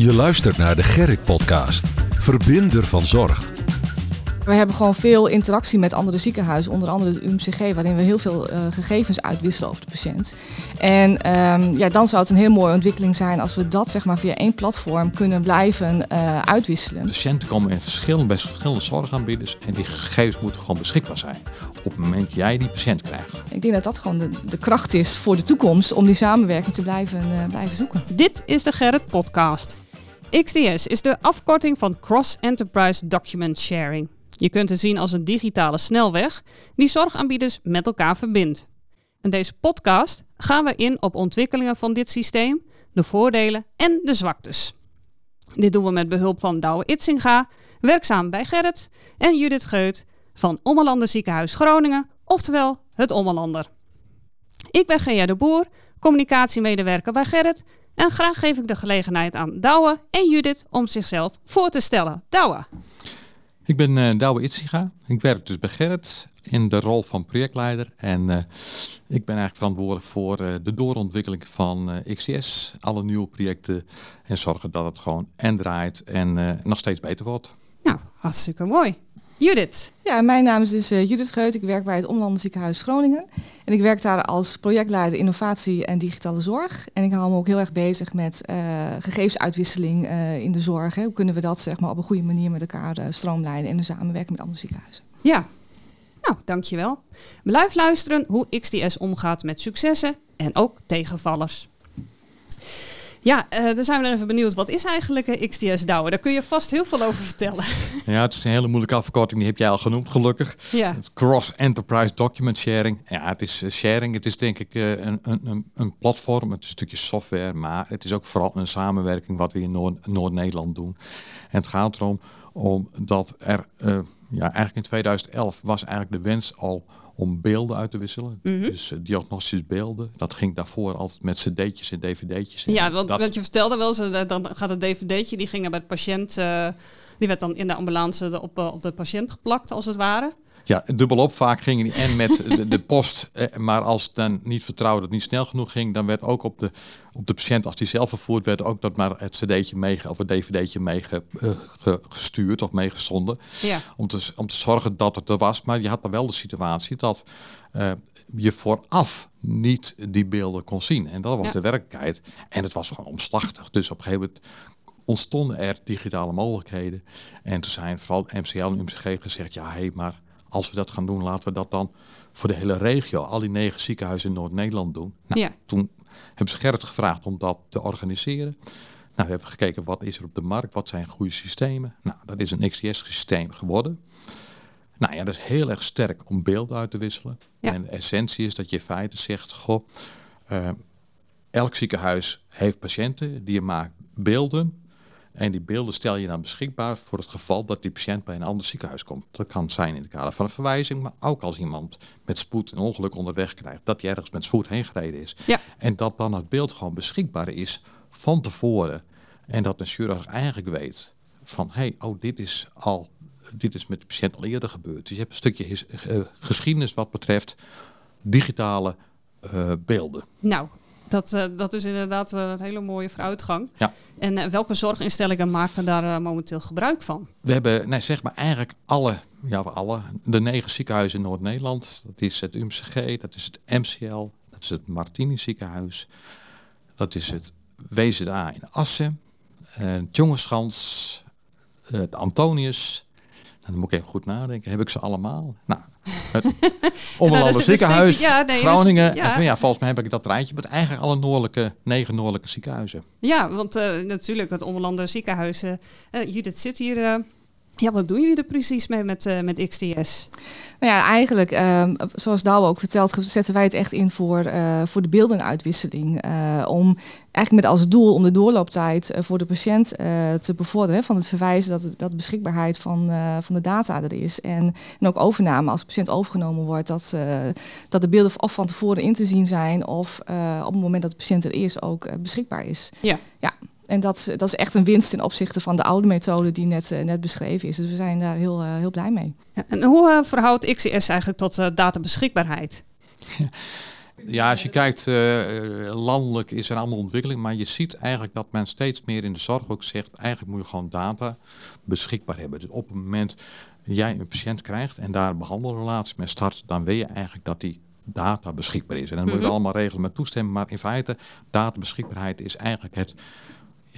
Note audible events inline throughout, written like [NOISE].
Je luistert naar de Gerrit Podcast. Verbinder van zorg. We hebben gewoon veel interactie met andere ziekenhuizen, onder andere het UMCG, waarin we heel veel uh, gegevens uitwisselen over de patiënt. En um, ja, dan zou het een heel mooie ontwikkeling zijn als we dat zeg maar, via één platform kunnen blijven uh, uitwisselen. Patiënten komen in verschillende, bij verschillende zorgaanbieders en die gegevens moeten gewoon beschikbaar zijn op het moment dat jij die patiënt krijgt. Ik denk dat dat gewoon de, de kracht is voor de toekomst om die samenwerking te blijven, uh, blijven zoeken. Dit is de Gerrit Podcast. XDS is de afkorting van Cross Enterprise Document Sharing. Je kunt het zien als een digitale snelweg die zorgaanbieders met elkaar verbindt. In deze podcast gaan we in op ontwikkelingen van dit systeem, de voordelen en de zwaktes. Dit doen we met behulp van Douwe Itzinga, werkzaam bij Gerrit, en Judith Geut van Ommelander Ziekenhuis Groningen, oftewel het Ommelander. Ik ben Gea de Boer, communicatiemedewerker bij Gerrit en graag geef ik de gelegenheid aan Douwe en Judith om zichzelf voor te stellen. Douwe. Ik ben uh, Douwe Itziga. Ik werk dus bij Gerrit in de rol van projectleider. En uh, ik ben eigenlijk verantwoordelijk voor uh, de doorontwikkeling van XCS. Alle nieuwe projecten. En zorgen dat het gewoon en draait en nog steeds beter wordt. Nou, hartstikke mooi. Judith. Ja, mijn naam is dus uh, Judith Geut. Ik werk bij het Omlanden Ziekenhuis Groningen. En ik werk daar als projectleider innovatie en digitale zorg. En ik hou me ook heel erg bezig met uh, gegevensuitwisseling uh, in de zorg. Hè. Hoe kunnen we dat zeg maar, op een goede manier met elkaar stroomlijnen in de samenwerking met andere ziekenhuizen? Ja, nou, dankjewel. Blijf luisteren hoe XDS omgaat met successen en ook tegenvallers. Ja, uh, dan zijn we even benieuwd. Wat is eigenlijk een XTS Douwe? Daar kun je vast heel veel over vertellen. Ja, het is een hele moeilijke afkorting. Die heb jij al genoemd, gelukkig. Ja. Cross Enterprise Document Sharing. Ja, het is uh, sharing. Het is denk ik uh, een, een, een platform. Het is een stukje software. Maar het is ook vooral een samenwerking wat we in Noord- Noord-Nederland doen. En het gaat erom omdat er... ja, eigenlijk in 2011 was eigenlijk de wens al om beelden uit te wisselen. Mm -hmm. Dus uh, diagnostische beelden. Dat ging daarvoor altijd met cd'tjes en dvd'tjes. Ja, want wat je vertelde wel, ze, dan gaat het dvd'tje, die ging bij de patiënt, uh, die werd dan in de ambulance op, op de patiënt geplakt als het ware. Ja, dubbelop vaak gingen die en met de, de post. Eh, maar als het dan niet vertrouwde, het niet snel genoeg ging, dan werd ook op de, op de patiënt, als die zelf vervoerd werd, ook dat maar het cd'tje mee of het dvd'tje meegestuurd uh, of meegezonden. Ja. Om, te, om te zorgen dat het er was. Maar je had dan wel de situatie dat uh, je vooraf niet die beelden kon zien. En dat was ja. de werkelijkheid. En het was gewoon omslachtig. Dus op een gegeven moment ontstonden er digitale mogelijkheden. En toen zijn vooral MCL en UMCG gezegd, ja hé, hey, maar als we dat gaan doen, laten we dat dan voor de hele regio, al die negen ziekenhuizen in Noord-Nederland doen. Nou, ja. Toen hebben ze Gerrit gevraagd om dat te organiseren. Nou, we hebben gekeken wat is er op de markt, wat zijn goede systemen. Nou, dat is een XDS-systeem geworden. Nou ja, dat is heel erg sterk om beelden uit te wisselen. Ja. En de essentie is dat je in feite zegt, goh, uh, elk ziekenhuis heeft patiënten, die maakt beelden. En die beelden stel je dan beschikbaar voor het geval dat die patiënt bij een ander ziekenhuis komt. Dat kan zijn in het kader van een verwijzing, maar ook als iemand met spoed een ongeluk onderweg krijgt. Dat hij ergens met spoed heen gereden is. Ja. En dat dan het beeld gewoon beschikbaar is van tevoren. En dat een chirurg eigenlijk weet van, hé, hey, oh, dit is al, dit is met de patiënt al eerder gebeurd. Dus je hebt een stukje his, uh, geschiedenis wat betreft digitale uh, beelden. Nou, dat, uh, dat is inderdaad uh, een hele mooie vooruitgang. Ja. En uh, welke zorginstellingen maken daar momenteel gebruik van? We hebben, nee, zeg maar eigenlijk alle, ja, alle, de negen ziekenhuizen in Noord-Nederland. Dat is het UMCG, dat is het MCL, dat is het Martini ziekenhuis. Dat is het WZA in Assen, het Jongenschans, het Antonius. Dan moet ik even goed nadenken. Heb ik ze allemaal? Nou, het [LAUGHS] Ommelanden ziekenhuis, ja, nee, Groningen. Dus, ja. En ja, volgens mij heb ik dat rijtje met eigenlijk alle noordelijke, negen noordelijke ziekenhuizen. Ja, want uh, natuurlijk het Ommelanden ziekenhuis. Uh, Judith zit hier. Uh, ja, wat doen jullie er precies mee met, uh, met XTS? Nou ja, eigenlijk, um, zoals Douwe ook vertelt, zetten wij het echt in voor, uh, voor de beeldenuitwisseling. Uh, om eigenlijk met als doel om de doorlooptijd uh, voor de patiënt te bevorderen. Van het verwijzen dat, dat de beschikbaarheid van, van de data er is. En, en ook overname als de patiënt overgenomen wordt. Dat, dat de beelden of van tevoren in te zien zijn. Of op het moment dat de patiënt er is ook beschikbaar is. Ja. ja. En dat, dat is echt een winst ten opzichte van de oude methode die net, uh, net beschreven is. Dus we zijn daar heel, uh, heel blij mee. Ja, en hoe uh, verhoudt XCS eigenlijk tot databeschikbaarheid? Ja. [LAUGHS] Ja, als je kijkt, uh, landelijk is er allemaal ontwikkeling, maar je ziet eigenlijk dat men steeds meer in de zorg ook zegt, eigenlijk moet je gewoon data beschikbaar hebben. Dus op het moment jij een patiënt krijgt en daar een behandelrelatie mee start, dan weet je eigenlijk dat die data beschikbaar is. En dan moet je mhm. allemaal regelen met toestemming, maar in feite, databeschikbaarheid is eigenlijk het,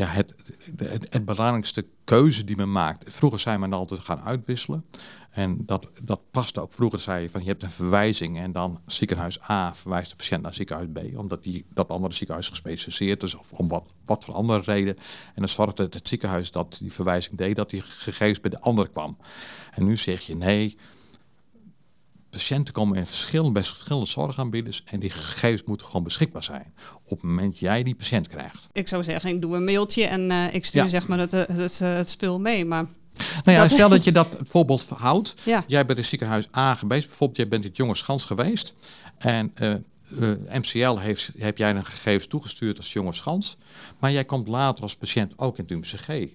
het, het, het, belangrijkste keuze die men maakt. Vroeger zei men altijd gaan uitwisselen. En dat, dat past ook. Vroeger zei je van je hebt een verwijzing en dan ziekenhuis A verwijst de patiënt naar ziekenhuis B. Omdat die, dat andere ziekenhuis gespecialiseerd is of om wat, wat voor andere reden. En dan zorgde het, het ziekenhuis dat die verwijzing deed dat die gegevens bij de ander kwam. En nu zeg je nee, patiënten komen in verschillende, bij verschillende zorgaanbieders en die gegevens moeten gewoon beschikbaar zijn op het moment jij die patiënt krijgt. Ik zou zeggen, ik doe een mailtje en uh, ik stuur zeg maar het, het, het, het spul mee. Maar nou ja, stel dat je dat voorbeeld houdt. Jij bent in ziekenhuis A geweest, bijvoorbeeld jij bent in het jonge Schans geweest. En uh, uh, MCL heeft, heb jij een gegevens toegestuurd als jonge Schans. Maar jij komt later als patiënt ook in het UMCG.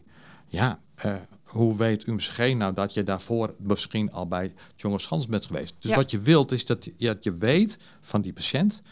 Ja, uh, hoe weet UMCG nou dat je daarvoor misschien al bij het jonge Schans bent geweest? Dus wat je wilt is dat je, dat je weet van die patiënt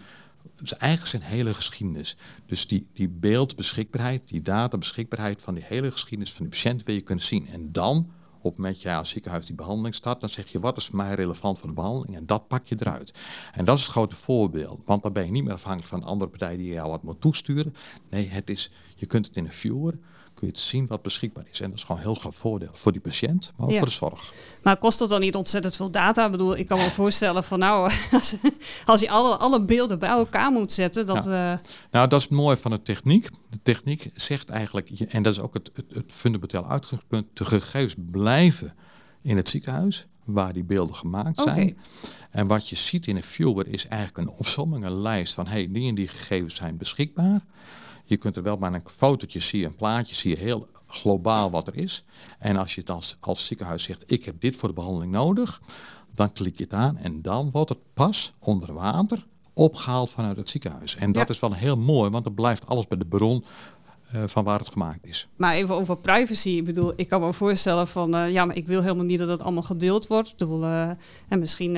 dus eigenlijk zijn hele geschiedenis. Dus die, die beeldbeschikbaarheid, die databeschikbaarheid van die hele geschiedenis van die patiënt wil je kunnen zien. En dan, op het moment dat jij als ziekenhuis die behandeling start, dan zeg je wat is voor mij relevant voor de behandeling en dat pak je eruit. En dat is het grote voorbeeld, want dan ben je niet meer afhankelijk van andere partijen die jou wat moet toesturen. Nee, het is, je kunt het in een viewer, kun je het zien wat beschikbaar is. En dat is gewoon een heel groot voordeel voor die patiënt, maar ook voor de zorg. Maar kost dat dan niet ontzettend veel data? Ik bedoel, ik kan me voorstellen van nou, [LAUGHS] als je alle, alle beelden bij elkaar moet zetten. Dat, uh... Nou, dat is het mooie van de techniek. De techniek zegt eigenlijk, en dat is ook het, het, het fundamenteel uitgangspunt, de gegevens blijven in het ziekenhuis waar die beelden gemaakt zijn. En wat je ziet in een viewer is eigenlijk een opsomming, een lijst van hey, die en die gegevens zijn beschikbaar. Je kunt er wel maar een fotootje zien, een plaatje zie je heel globaal wat er is. En als je het als, als ziekenhuis zegt, ik heb dit voor de behandeling nodig, dan klik je het aan en dan wordt het pas onder water opgehaald vanuit het ziekenhuis. En dat is wel heel mooi, want dan blijft alles bij de bron uh, van waar het gemaakt is. Maar even over privacy. Ik bedoel, ik kan me voorstellen van uh, ja, maar ik wil helemaal niet dat het allemaal gedeeld wordt. Ik bedoel, uh, en misschien,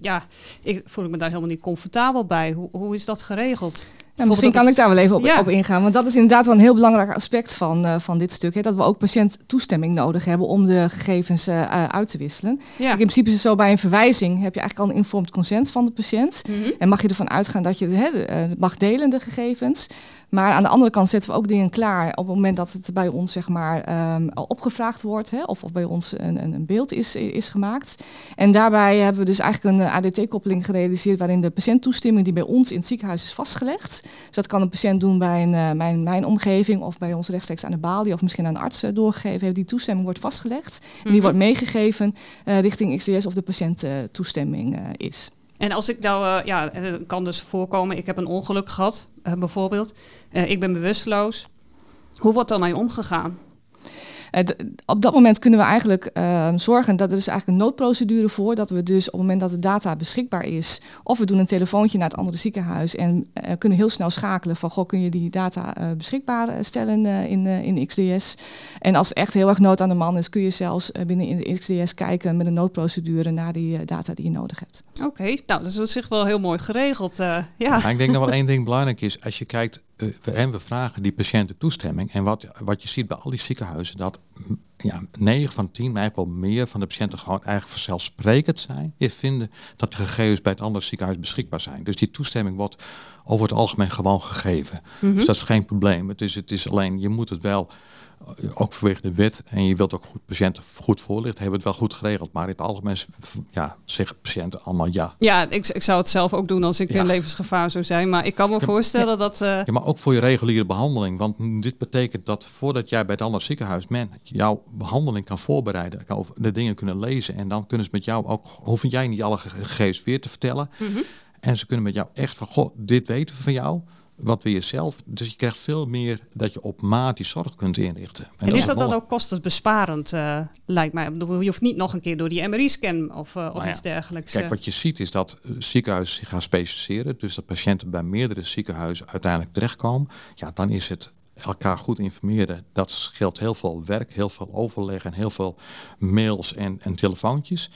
ja, ik voel ik me daar helemaal niet comfortabel bij. Hoe, hoe is dat geregeld? Ja, misschien kan ik daar wel even op, op, ingaan. Want dat is inderdaad wel een heel belangrijk aspect van, uh, van dit stuk. Hè, dat we ook patiënttoestemming nodig hebben om de gegevens uh, uit te wisselen. Ja. in principe is het zo bij een verwijzing heb je eigenlijk al een informed consent van de patiënt. Mm -hmm. En mag je ervan uitgaan dat je hè, mag delen de gegevens. Maar aan de andere kant zetten we ook dingen klaar op het moment dat het bij ons zeg maar, um, opgevraagd wordt hè, of, of bij ons een, een, beeld is, is gemaakt. En daarbij hebben we dus eigenlijk een ADT-koppeling gerealiseerd waarin de patiënttoestemming die bij ons in het ziekenhuis is vastgelegd. Dus dat kan een patiënt doen bij een, uh, mijn, mijn omgeving of bij ons rechtstreeks aan de balie of misschien aan een arts uh, doorgegeven heeft. Die toestemming wordt vastgelegd en die mhm. wordt meegegeven uh, richting XDS of de patiënt toestemming is. En als ik nou, uh, ja, het kan dus voorkomen, ik heb een ongeluk gehad, uh, bijvoorbeeld. Ik ben bewusteloos. Hoe wordt dan mee omgegaan? Op dat moment kunnen we eigenlijk uh, zorgen dat er is eigenlijk een noodprocedure voor. Dat we dus op het moment dat de data beschikbaar is, of we doen een telefoontje naar het andere ziekenhuis en uh, kunnen heel snel schakelen van goh, kun je die data uh, beschikbaar stellen in, in XDS. En als echt heel erg nood aan de man is, kun je zelfs binnen in de XDS kijken met een noodprocedure naar die data die je nodig hebt. Oké, nou dat is op zich wel heel mooi geregeld. ja. Maar ik denk dat wel één ding belangrijk is. Als je kijkt en we vragen die patiënten toestemming. En wat, wat je ziet bij al die ziekenhuizen, dat ja, 9 van 10, maar eigenlijk wel meer van de patiënten gewoon eigenlijk vanzelfsprekend zijn. Je vinden dat de gegevens bij het andere ziekenhuis beschikbaar zijn. Dus die toestemming wordt over het algemeen gewoon gegeven. Mhm. Dus dat is geen probleem. Het is, het is alleen, je moet het wel ook vanwege de wet en je wilt ook goed patiënten goed voorlichten, hebben het wel goed geregeld. Maar in het algemeen ja, zeggen patiënten allemaal ja. Ja, ik, ik zou het zelf ook doen als ik in levensgevaar zou zijn. Maar ik kan me voorstellen dat... Uh... Ja, maar ook voor je reguliere behandeling. Want dit betekent dat voordat jij bij het andere ziekenhuis men jouw behandeling kan voorbereiden, kan de dingen kunnen lezen. En dan kunnen ze met jou ook, hoef jij niet alle gegevens weer te vertellen. Mhm. En ze kunnen met jou echt van, goh, dit weten we van jou wat we jezelf. Dus je krijgt veel meer dat je op maat die zorg kunt inrichten. En, en is dat dan ook kostenbesparend, uh, lijkt mij? Je hoeft niet nog een keer door die MRI-scan of, uh, of nou iets dergelijks. Kijk, eh. wat je ziet is dat ziekenhuizen zich gaan specialiseren. Dus dat patiënten bij meerdere ziekenhuizen uiteindelijk terechtkomen. Ja, dan is het elkaar goed informeren, dat scheelt heel veel werk, heel veel overleg en heel veel mails en, en telefoontjes.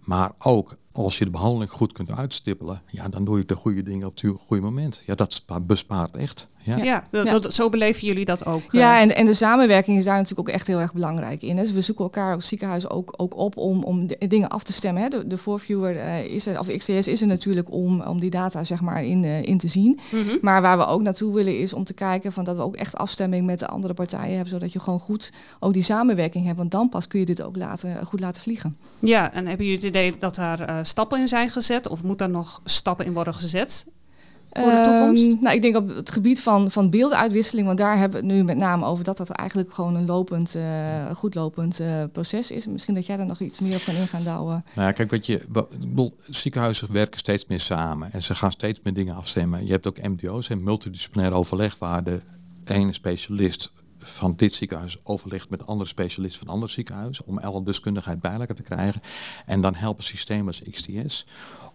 Maar ook als je de behandeling goed kunt uitstippelen, ja, dan doe je de goede dingen op het goede moment. Ja, dat bespaart echt. Ja, ja, dat, zo beleven jullie dat ook. Ja, eh. en, en de samenwerking is daar natuurlijk ook echt heel erg belangrijk in. Dus we zoeken elkaar als ziekenhuis ook, ook op om, om dingen af te stemmen. Hè. De, de voorviewer uh, is er, of XTS is er natuurlijk om, om die data zeg maar in, uh, in te zien. Mhm. Maar waar we ook naartoe willen is om te kijken van dat we ook echt afstemming met de andere partijen hebben, zodat je gewoon goed ook die samenwerking hebt. Want dan pas kun je dit ook laten, goed laten vliegen. Ja, en hebben jullie het idee dat daar stappen in zijn gezet? Of moet daar nog stappen in worden gezet? voor de toekomst? Um, nou, ik denk op het gebied van, van beelduitwisseling, want daar hebben we het nu met name over dat dat eigenlijk gewoon een lopend, uh, goed lopend uh, proces is. Misschien dat jij daar nog iets meer op kan ingaan, douwen. Nou ja, kijk, wat je, ik bedoel, ziekenhuizen werken steeds meer samen en ze gaan steeds meer dingen afstemmen. Je hebt ook MDO's en multidisciplinair overleg waar de ene specialist van dit ziekenhuis overlegt met andere specialisten van andere ziekenhuizen om alle deskundigheid bij elkaar te krijgen. En dan helpen systemen als XTS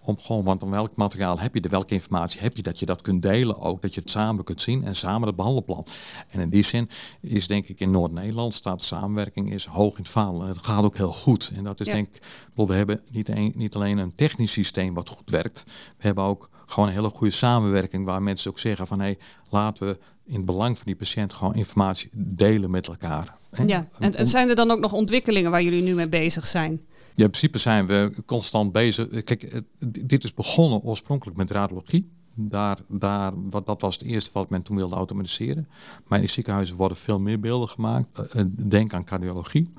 om gewoon, want om welk materiaal heb je er, welke informatie heb je, dat je dat kunt delen ook, dat je het samen kunt zien en samen het behandelplan. En in die zin is denk ik in Noord-Nederland staat de samenwerking is hoog in het vaandel en het gaat ook heel goed. En dat is denk ik, we hebben niet, een, niet alleen een technisch systeem wat goed werkt, we hebben ook gewoon een hele goede samenwerking waar mensen ook zeggen van hé, hey, laten we in het belang van die patiënt gewoon informatie delen met elkaar. Ja, en, zijn er dan ook nog ontwikkelingen waar jullie nu mee bezig zijn? Ja, in principe zijn we constant bezig. Kijk, dit is begonnen oorspronkelijk met radiologie. Daar, daar, wat, dat was het eerste wat men toen wilde automatiseren. Maar in ziekenhuizen worden veel meer beelden gemaakt. Eh, eh, denk aan cardiologie.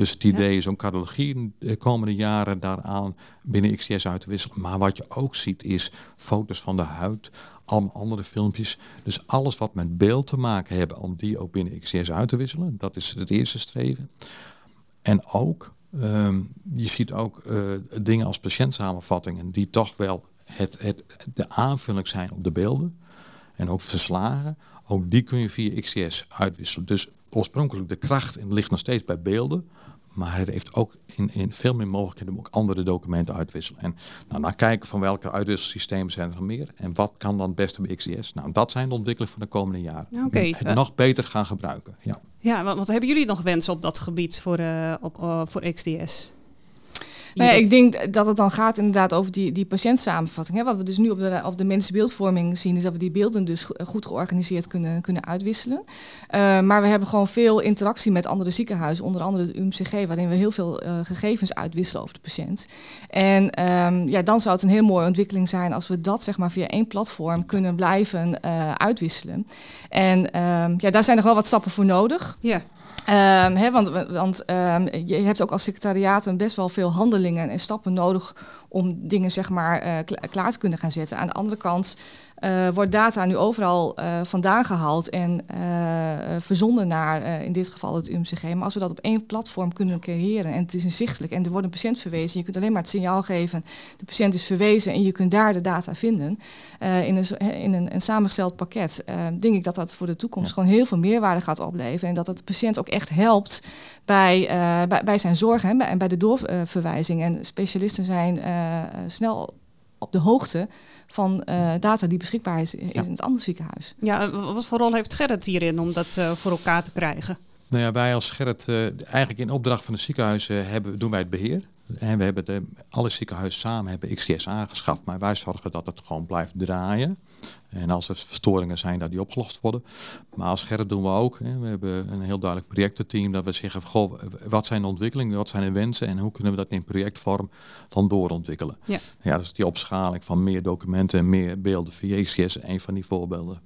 Dus het idee is om cardiologie de komende jaren daaraan binnen XTS uit te wisselen. Maar wat je ook ziet is foto's van de huid, allemaal andere filmpjes. Dus alles wat met beeld te maken hebben, om die ook binnen XTS uit te wisselen. Dat is het eerste streven. En ook Ehm, je ziet ook uh, dingen als patiëntsamenvattingen die toch wel het, het, de aanvulling zijn op de beelden. En ook verslagen. Ook die kun je via XCS uitwisselen. Dus oorspronkelijk de kracht ligt nog steeds bij beelden. Maar het heeft ook in, in veel meer mogelijkheden om ook andere documenten uitwisselen. En nou, naar kijken van welke uitwisselsystemen zijn er nog meer. En wat kan dan het beste bij XCS. Nou, dat zijn de ontwikkelingen van de komende jaren. Okay. Het nog beter gaan gebruiken. Ja. Ja, wat, wat hebben jullie nog wensen op dat gebied voor, uh, op, uh, voor XDS? Nou ja, ik denk dat het dan gaat inderdaad over die, die patiëntsamenvatting. Hè. Wat we dus nu op de, op de mensenbeeldvorming zien, is dat we die beelden dus goed georganiseerd kunnen, kunnen uitwisselen. Uh, maar we hebben gewoon veel interactie met andere ziekenhuizen, onder andere het UMCG, waarin we heel veel uh, gegevens uitwisselen over de patiënt. En um, ja, dan zou het een heel mooie ontwikkeling zijn als we dat zeg maar via één platform kunnen blijven uh, uitwisselen. En um, ja, daar zijn nog wel wat stappen voor nodig. Ja. Um, want want um, je hebt ook als secretariaat best wel veel handelingen en stappen nodig om dingen zeg maar uh, klaar te kunnen gaan zetten. Aan de andere kant uh, wordt data nu overal uh, vandaan gehaald en verzonden naar in dit geval het UMCG. Maar als we dat op één platform kunnen creëren en het is inzichtelijk en er wordt een patiënt verwezen, je kunt alleen maar het signaal geven, de patiënt is verwezen en je kunt daar de data vinden in, een, in een, een samengesteld pakket. denk ik dat dat voor de toekomst ja. gewoon heel veel meerwaarde gaat opleveren en dat het de patiënt ook echt helpt bij, bij, bij, zijn zorg en bij, bij de doorverwijzing. En specialisten zijn snel op de hoogte van uh, data die beschikbaar is, ja. in het andere ziekenhuis. Ja, wat voor rol heeft Gerrit hierin om dat uh, voor elkaar te krijgen? Nou ja, wij als Gerrit, eigenlijk in opdracht van de ziekenhuizen hebben, doen wij het beheer. En we hebben de, alle ziekenhuizen samen hebben XTS aangeschaft, maar wij zorgen dat het gewoon blijft draaien. En als er verstoringen zijn, dat die opgelost worden. Maar als Gerrit doen we ook. Hè. We hebben een heel duidelijk projectenteam dat we zeggen, goh, wat zijn de ontwikkelingen, wat zijn de wensen en hoe kunnen we dat in projectvorm dan doorontwikkelen. Ja, ja dus die opschaling van meer documenten en meer beelden via XTS, een van die voorbeelden.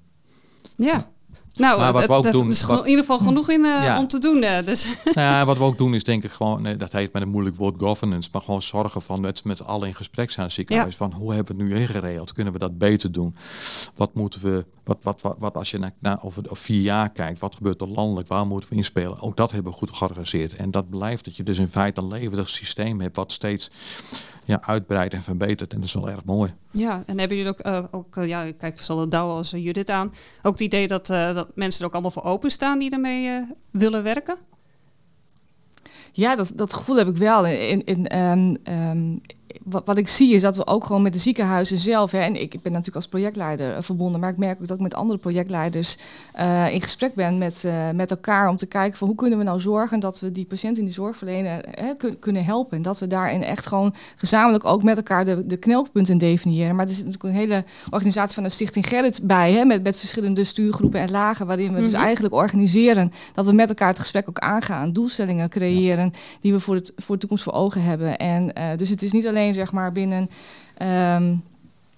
Ja. Nou, maar wat we ook doen, is in ieder geval genoeg in, uh, ja. om te doen. Uh, dus. [LAUGHS] Ja, wat we ook doen is denk ik gewoon, nee, dat heet met een moeilijk woord governance, maar gewoon zorgen van dat ze met allen in gesprek zijn ziekenhuis. Ja. Van hoe hebben we het nu ingeregeld? Kunnen we dat beter doen? Wat moeten we, wat, wat, wat, wat als je naar, naar of, of vier jaar kijkt, wat gebeurt er landelijk? Waar moeten we inspelen? Ook dat hebben we goed georganiseerd. En dat blijft dat je dus in feite een levendig systeem hebt wat steeds ja, uitbreidt en verbetert. En dat is wel erg mooi. Ja, en hebben jullie ook, uh, ook ja, kijk zowel Douwe als Judith aan, ook het idee dat, uh, dat mensen er ook allemaal voor openstaan die ermee willen werken? Ja, dat, dat gevoel heb ik wel. In, in, um, um, wat, wat ik zie is dat we ook gewoon met de ziekenhuizen zelf, hè, en ik ben natuurlijk als projectleider verbonden, maar ik merk ook dat ik met andere projectleiders in gesprek ben met, met elkaar om te kijken van hoe kunnen we nou zorgen dat we die patiënt in die zorgverlener hè, kunnen helpen. En dat we daarin echt gewoon gezamenlijk ook met elkaar de, de knelpunten definiëren. Maar er zit natuurlijk een hele organisatie van de Stichting Gerrit bij, hè, met, met verschillende stuurgroepen en lagen, waarin we dus mhm. eigenlijk organiseren dat we met elkaar het gesprek ook aangaan, doelstellingen creëren die we voor, het, voor de toekomst voor ogen hebben. En uh, dus het is niet alleen zeg maar binnen. Um,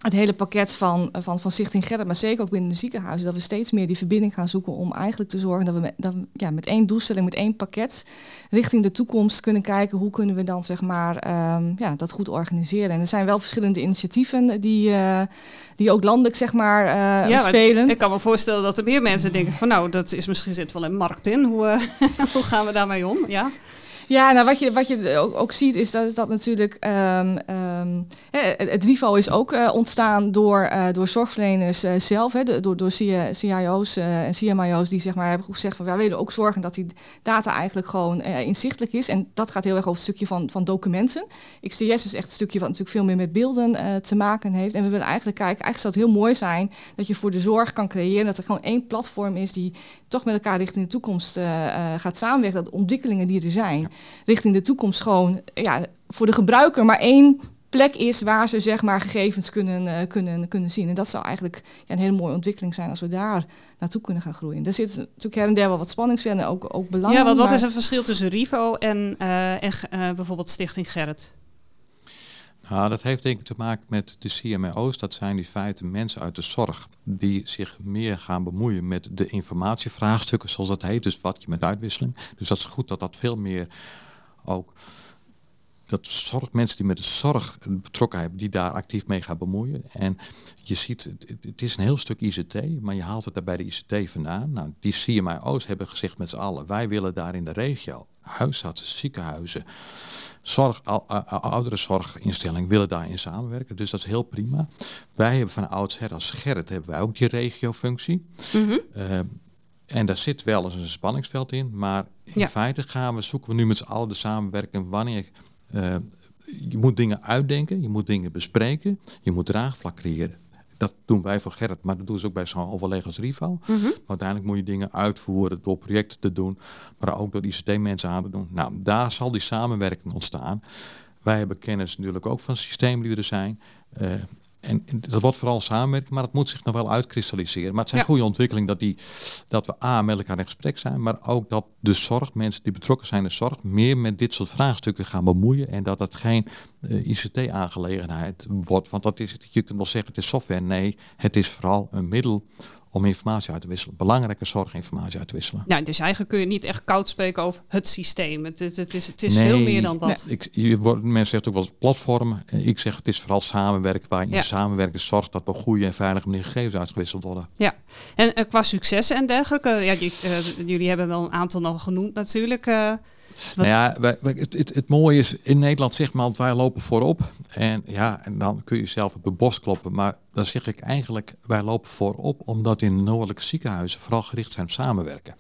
het hele pakket van, van, van Stichting Gerrit, maar zeker ook binnen de ziekenhuizen, dat we steeds meer die verbinding gaan zoeken om eigenlijk te zorgen dat we met, dat we, ja, met één doelstelling, met één pakket richting de toekomst kunnen kijken hoe kunnen we dan zeg maar um, ja, dat goed organiseren. En er zijn wel verschillende initiatieven die, uh, die ook landelijk zeg maar uh, ja, spelen. Ik kan me voorstellen dat er meer mensen denken van nou, dat is misschien zit wel een markt in. Hoe, uh, [LAUGHS] hoe gaan we daarmee om? Ja. Ja, nou wat je, wat je ook, ook ziet is dat, dat natuurlijk um, um, het RIVO is ook uh, ontstaan door, uh, door zorgverleners uh, zelf, hè, door, door CIO's en CMIO's die zeg maar, hebben gezegd van wij willen ook zorgen dat die data eigenlijk gewoon inzichtelijk is. En dat gaat heel erg over het stukje van, van documenten. XTS is echt een stukje wat natuurlijk veel meer met beelden te maken heeft. En we willen eigenlijk kijken, eigenlijk zou het heel mooi zijn dat je voor de zorg kan creëren dat er gewoon één platform is die toch met elkaar richting de toekomst gaat samenwerken. Dat ontwikkelingen die er zijn richting de toekomst gewoon ja, voor de gebruiker maar één plek is waar ze zeg maar gegevens kunnen, uh, kunnen, kunnen zien. En dat zou eigenlijk ja, een hele mooie ontwikkeling zijn als we daar naartoe kunnen gaan groeien. Er zit natuurlijk her en der wel wat spanningsvelden en ook, ook belangrijk. Ja, want wat is het verschil tussen RIVO en, uh, en bijvoorbeeld Stichting Gerrit? Nou, dat heeft denk ik te maken met de CMO's. Dat zijn in feite mensen uit de zorg die zich meer gaan bemoeien met de informatievraagstukken, zoals dat heet. Dus wat je met uitwisseling. Dus dat is goed dat dat veel meer ook dat zorg, mensen die met de zorg betrokken hebben, die daar actief mee gaan bemoeien. En je ziet, het, is een heel stuk ICT, maar je haalt het daar bij de ICT vandaan. Nou, die CMIO's hebben gezegd met z'n allen, wij willen daar in de regio, huisartsen, ziekenhuizen, zorg, oudere zorginstellingen willen daarin samenwerken. Dus dat is heel prima. Wij hebben van oudsher als Gerrit hebben wij ook die regiofunctie. Mm en daar zit wel eens een spanningsveld in, maar in feite gaan we, zoeken we nu met z'n allen de samenwerking wanneer uh, je moet dingen uitdenken, je moet dingen bespreken, je moet draagvlak creëren. Dat doen wij voor Gerrit, maar dat doen ze ook bij zo'n overleg als Rivo. Mhm. Uiteindelijk moet je dingen uitvoeren door projecten te doen, maar ook door ICT-mensen aan te doen. Nou, daar zal die samenwerking ontstaan. Wij hebben kennis natuurlijk ook van er zijn. Uh, en, dat wordt vooral samenwerking, maar dat moet zich nog wel uitkristalliseren. Maar het zijn goede ontwikkelingen dat, die, dat we A, met elkaar in gesprek zijn, maar ook dat de zorg, mensen die betrokken zijn in de zorg, meer met dit soort vraagstukken gaan bemoeien. En dat het geen uh, eh, ICT-aangelegenheid wordt. Want dat is, je kunt wel zeggen het is software. Nee, het is vooral een middel om informatie uit te wisselen. Belangrijke zorginformatie uit te wisselen. Nou, dus eigenlijk kun je niet echt koud spreken over het systeem. Het, het, het is, het is veel meer dan dat. Nee. Ik, je wordt, mensen zeggen ook wel eens platformen. Ik zeg het is vooral samenwerken waar je ja. samenwerken zorgt dat op goede en veilige manier gegevens uitgewisseld worden. Ja, en uh, qua successen en dergelijke. Ja, die, uh, jullie hebben wel een aantal nog genoemd natuurlijk. Uh, nou ja, wij, het, het, het, mooie is, in Nederland zegt man, wij lopen voorop. En ja, en dan kun je zelf op de bos kloppen. Maar dan zeg ik eigenlijk, wij lopen voorop omdat in de noordelijke ziekenhuizen vooral gericht zijn op samenwerken.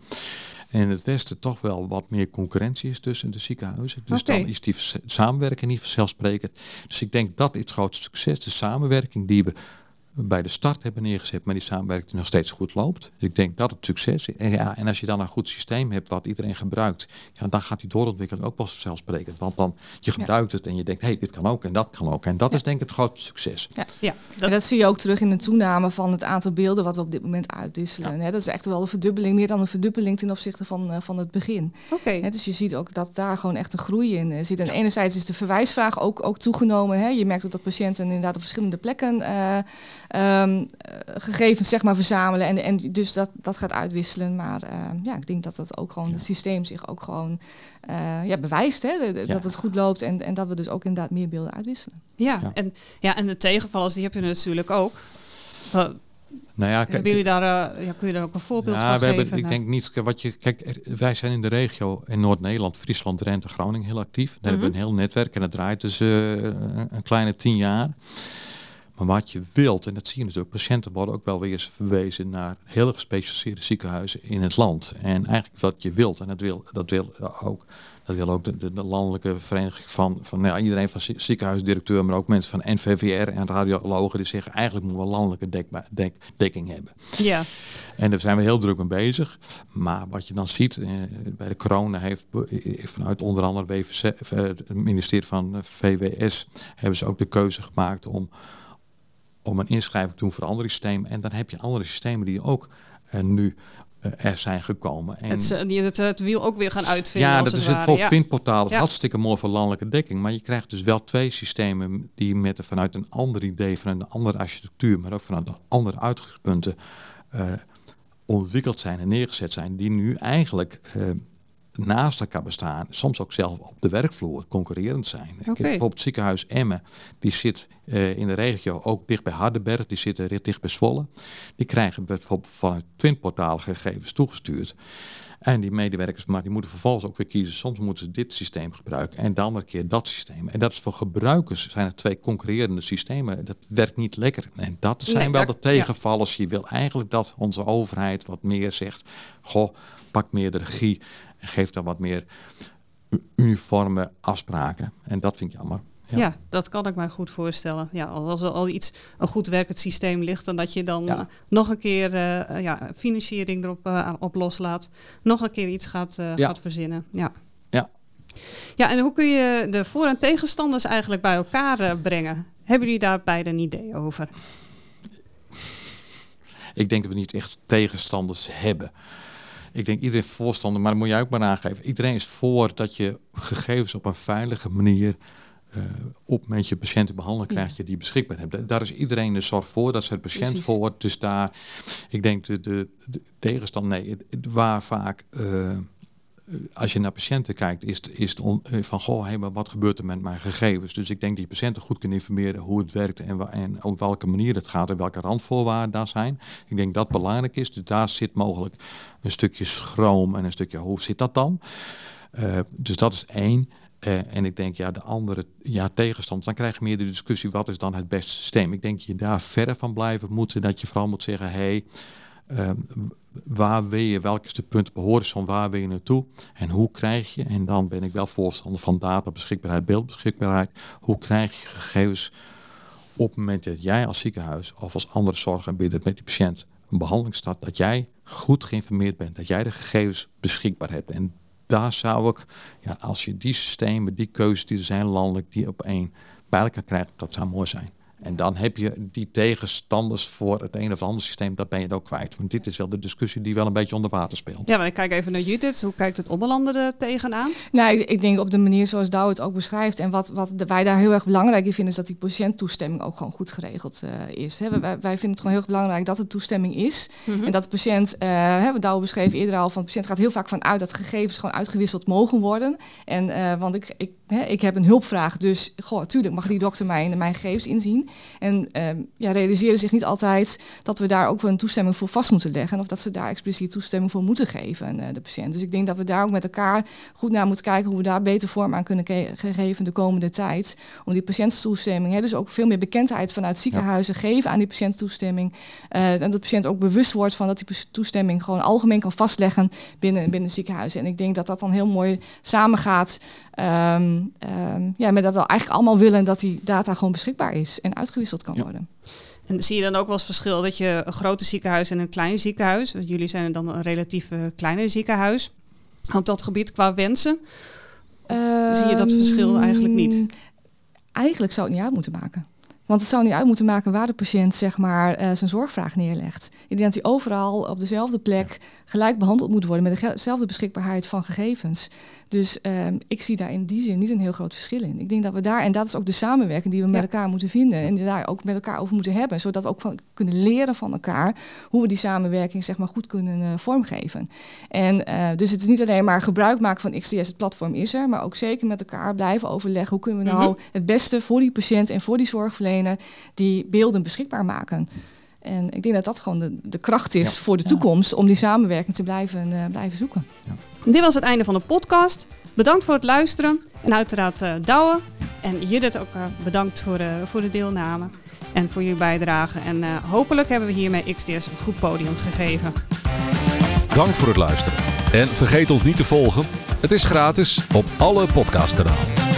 En in het westen toch wel wat meer concurrentie is tussen de ziekenhuizen. Dus dan is die samenwerking niet vanzelfsprekend. Dus ik denk dat het grootste succes, de samenwerking die we bij de start hebben neergezet, maar die samenwerking nog steeds goed loopt. Dus ik denk dat het succes is. En, ja, en als je dan een goed systeem hebt wat iedereen gebruikt, ja, dan gaat die doorontwikkeling ook wel vanzelfsprekend. Want dan je gebruikt het en je denkt, hé, hey, dit kan ook en dat kan ook. En dat is denk ik het grootste succes. Ja, ja dat... En dat zie je ook terug in de toename van het aantal beelden wat we op dit moment uitwisselen. Ja. Dat is echt wel een verdubbeling, meer dan een verdubbeling ten opzichte van, uh, van het begin. Oké. Dus je ziet ook dat daar gewoon echt een groei in uh, zit. En enerzijds is de verwijsvraag ook, ook toegenomen. Hè. Je merkt ook dat patiënten inderdaad op verschillende plekken uh, um, gegevens zeg maar, verzamelen. En, en dus dat, dat gaat uitwisselen. Maar uh, ja, ik denk dat dat ook gewoon het systeem zich ook gewoon uh, ja, bewijst. Hè, dat het goed loopt en, en dat we dus ook inderdaad meer beelden uitwisselen. Ja, ja, En, ja, en de tegenvallers die heb je natuurlijk ook. Nou ja, kijk, jullie daar, uh, ja, kun je daar ook een voorbeeld ja, van we geven? Hebben, ik denk niet, wat je, kijk, wij zijn in de regio in Noord-Nederland, Friesland, Drenthe, Groningen heel actief. Daar hebben we mhm. een heel netwerk en dat draait dus uh, een kleine tien jaar. Maar wat je wilt, en dat zie je natuurlijk, patiënten worden ook wel weer eens verwezen naar hele gespecialiseerde ziekenhuizen in het land. En eigenlijk wat je wilt, en dat wil, dat wil ook, dat wil ook de, de, landelijke vereniging van, van nou ja, iedereen van ziekenhuisdirecteur, maar ook mensen van NVVR en radiologen die zeggen eigenlijk moeten we landelijke dekba, dek, dekking hebben. Ja. En daar zijn we heel druk mee bezig. Maar wat je dan ziet, eh, bij de corona heeft eh, vanuit onder andere WVC, eh, het ministerie van VWS, hebben ze ook de keuze gemaakt om om een inschrijving te doen voor andere systemen. En dan heb je andere systemen die ook uh, nu uh, er zijn gekomen. En het, die het, het, wiel ook weer gaan uitvinden. Ja, dat is het volksvindportaal. Ja. Hartstikke mooi voor landelijke dekking. Maar je krijgt dus wel twee systemen die met vanuit een ander idee, vanuit een andere architectuur, maar ook vanuit andere uitgangspunten uh, ontwikkeld zijn en neergezet zijn. Die nu eigenlijk naast elkaar bestaan, soms ook zelf op de werkvloer concurrerend zijn. Okay. Ik heb bijvoorbeeld ziekenhuis Emmen, die zit uh, in de regio ook dicht bij Hardenberg, die zitten dicht bij Zwolle. Die krijgen bijvoorbeeld vanuit twinportalen gegevens toegestuurd. En die medewerkers, maar die moeten vervolgens ook weer kiezen. Soms moeten ze dit systeem gebruiken en de andere keer dat systeem. En dat is voor gebruikers zijn er twee concurrerende systemen. Dat werkt niet lekker. En dat zijn wel de tegenvallers. Je wil eigenlijk dat onze overheid wat meer zegt. Goh, pak meer de regie en geeft dan wat meer uniforme afspraken. En dat vind ik jammer. Ja. dat kan ik mij goed voorstellen. Ja, als er al iets een goed werkend systeem ligt, dan dat je dan nog een keer uh, ja, financiering erop uh, op loslaat, nog een keer iets gaat, uh, gaat verzinnen. Ja. ja. Ja, en hoe kun je de voor- en tegenstanders eigenlijk bij elkaar brengen? Hebben jullie daar beide een idee over? Ik denk dat we niet echt tegenstanders hebben. Ik denk iedereen voorstander, maar dat moet jij ook maar aangeven. Iedereen is voor dat je gegevens op een veilige manier uh, op met je patiënten behandelen krijg je die beschikbaar hebt. Daar is iedereen de zorg voor, dat is het patiënt voor. Dus daar, ik denk de, de, de tegenstand, nee, waar vaak uh, als je naar patiënten kijkt, is, is het eh, van goh, hey, maar wat gebeurt er met mijn gegevens? Dus ik denk dat je patiënten goed kunnen informeren hoe het werkt en, en op welke manier het gaat en welke randvoorwaarden daar zijn. Ik denk dat belangrijk is. Dus daar zit mogelijk een stukje schroom en een stukje hoe zit dat dan? Uh, dus dat is één. En ik denk, ja, de andere ja, tegenstand, dan krijg je meer de discussie, wat is dan het beste systeem? Ik denk dat je daar verder van blijven moet, dat je vooral moet zeggen, hey, uh, waar wil je, welke is de punten op waar wil je naartoe en hoe krijg je, en dan ben ik wel voorstander van data beschikbaarheid, beeldbeschikbaarheid, hoe krijg je gegevens op het moment dat jij als ziekenhuis of als andere zorgaanbieder met die patiënt een behandeling start, dat jij goed geïnformeerd bent, dat jij de gegevens beschikbaar hebt. En daar zou ik, ja, als je die systemen, die keuzes die er zijn landelijk, die op één bij elkaar krijgt, dat zou mooi zijn. En dan heb je die tegenstanders voor het een of ander systeem, dat ben je ook kwijt. Want dit is wel de discussie die wel een beetje onder water speelt. Ja, maar ik kijk even naar Judith. Hoe kijkt het Oberlander er tegenaan? Nou, ik, ik, denk op de manier zoals Douw het ook beschrijft. En wat, wat wij daar heel erg belangrijk in vinden, is dat die patiënttoestemming ook gewoon goed geregeld uh, is. Hè, wij, wij, vinden het gewoon heel erg belangrijk dat er toestemming is. Mm -hmm. En dat de patiënt, uh, hebben Douw beschreven eerder al, van de patiënt gaat heel vaak vanuit dat gegevens gewoon uitgewisseld mogen worden. En uh, want ik, ik, hè, ik heb een hulpvraag, dus goh, tuurlijk mag die dokter mijn, mijn gegevens inzien. En um, ja, realiseren zich niet altijd dat we daar ook een toestemming voor vast moeten leggen. Of dat ze daar expliciet toestemming voor moeten geven aan uh, de patiënt. Dus ik denk dat we daar ook met elkaar goed naar moeten kijken hoe we daar beter vorm aan kunnen geven de komende tijd. Om die patiënttoestemming, hè, dus ook veel meer bekendheid vanuit ziekenhuizen ja. geven aan die patiënttoestemming. Uh, en dat de patiënt ook bewust wordt van dat die toestemming gewoon algemeen kan vastleggen binnen, binnen ziekenhuizen. En ik denk dat dat dan heel mooi samengaat. Um, um, ja, met dat we eigenlijk allemaal willen dat die data gewoon beschikbaar is en uitgewisseld kan worden. En zie je dan ook wel eens verschil dat je een grote ziekenhuis en een klein ziekenhuis, want jullie zijn dan een relatief uh, kleiner ziekenhuis, op dat gebied qua wensen? Um, zie je dat verschil eigenlijk niet? Eigenlijk zou het niet uit moeten maken. Want het zou niet uit moeten maken waar de patiënt zeg maar, uh, zijn zorgvraag neerlegt. Ik denk dat hij overal op dezelfde plek gelijk behandeld moet worden met dezelfde beschikbaarheid van gegevens. Dus um, ik zie daar in die zin niet een heel groot verschil in. Ik denk dat we daar, en dat is ook de samenwerking die we ja. met elkaar moeten vinden en daar ook met elkaar over moeten hebben, zodat we ook van, kunnen leren van elkaar hoe we die samenwerking zeg maar, goed kunnen uh, vormgeven. En uh, dus het is niet alleen maar gebruik maken van XDS, het platform is er, maar ook zeker met elkaar blijven overleggen hoe kunnen we nou mm -hmm. het beste voor die patiënt en voor die zorgverlener die beelden beschikbaar maken. En ik denk dat dat gewoon de, de kracht is voor de toekomst om die samenwerking te blijven, eh, blijven zoeken. Ja. Dit was het einde van de podcast. Bedankt voor het luisteren en uiteraard uh, Douwe. En Judith ook eh, bedankt voor, voor de deelname en voor jullie bijdrage. En hopelijk hebben we hiermee XTS een goed podium gegeven. Dank voor het luisteren. En vergeet ons niet te volgen. Het is gratis op alle podcastkanalen.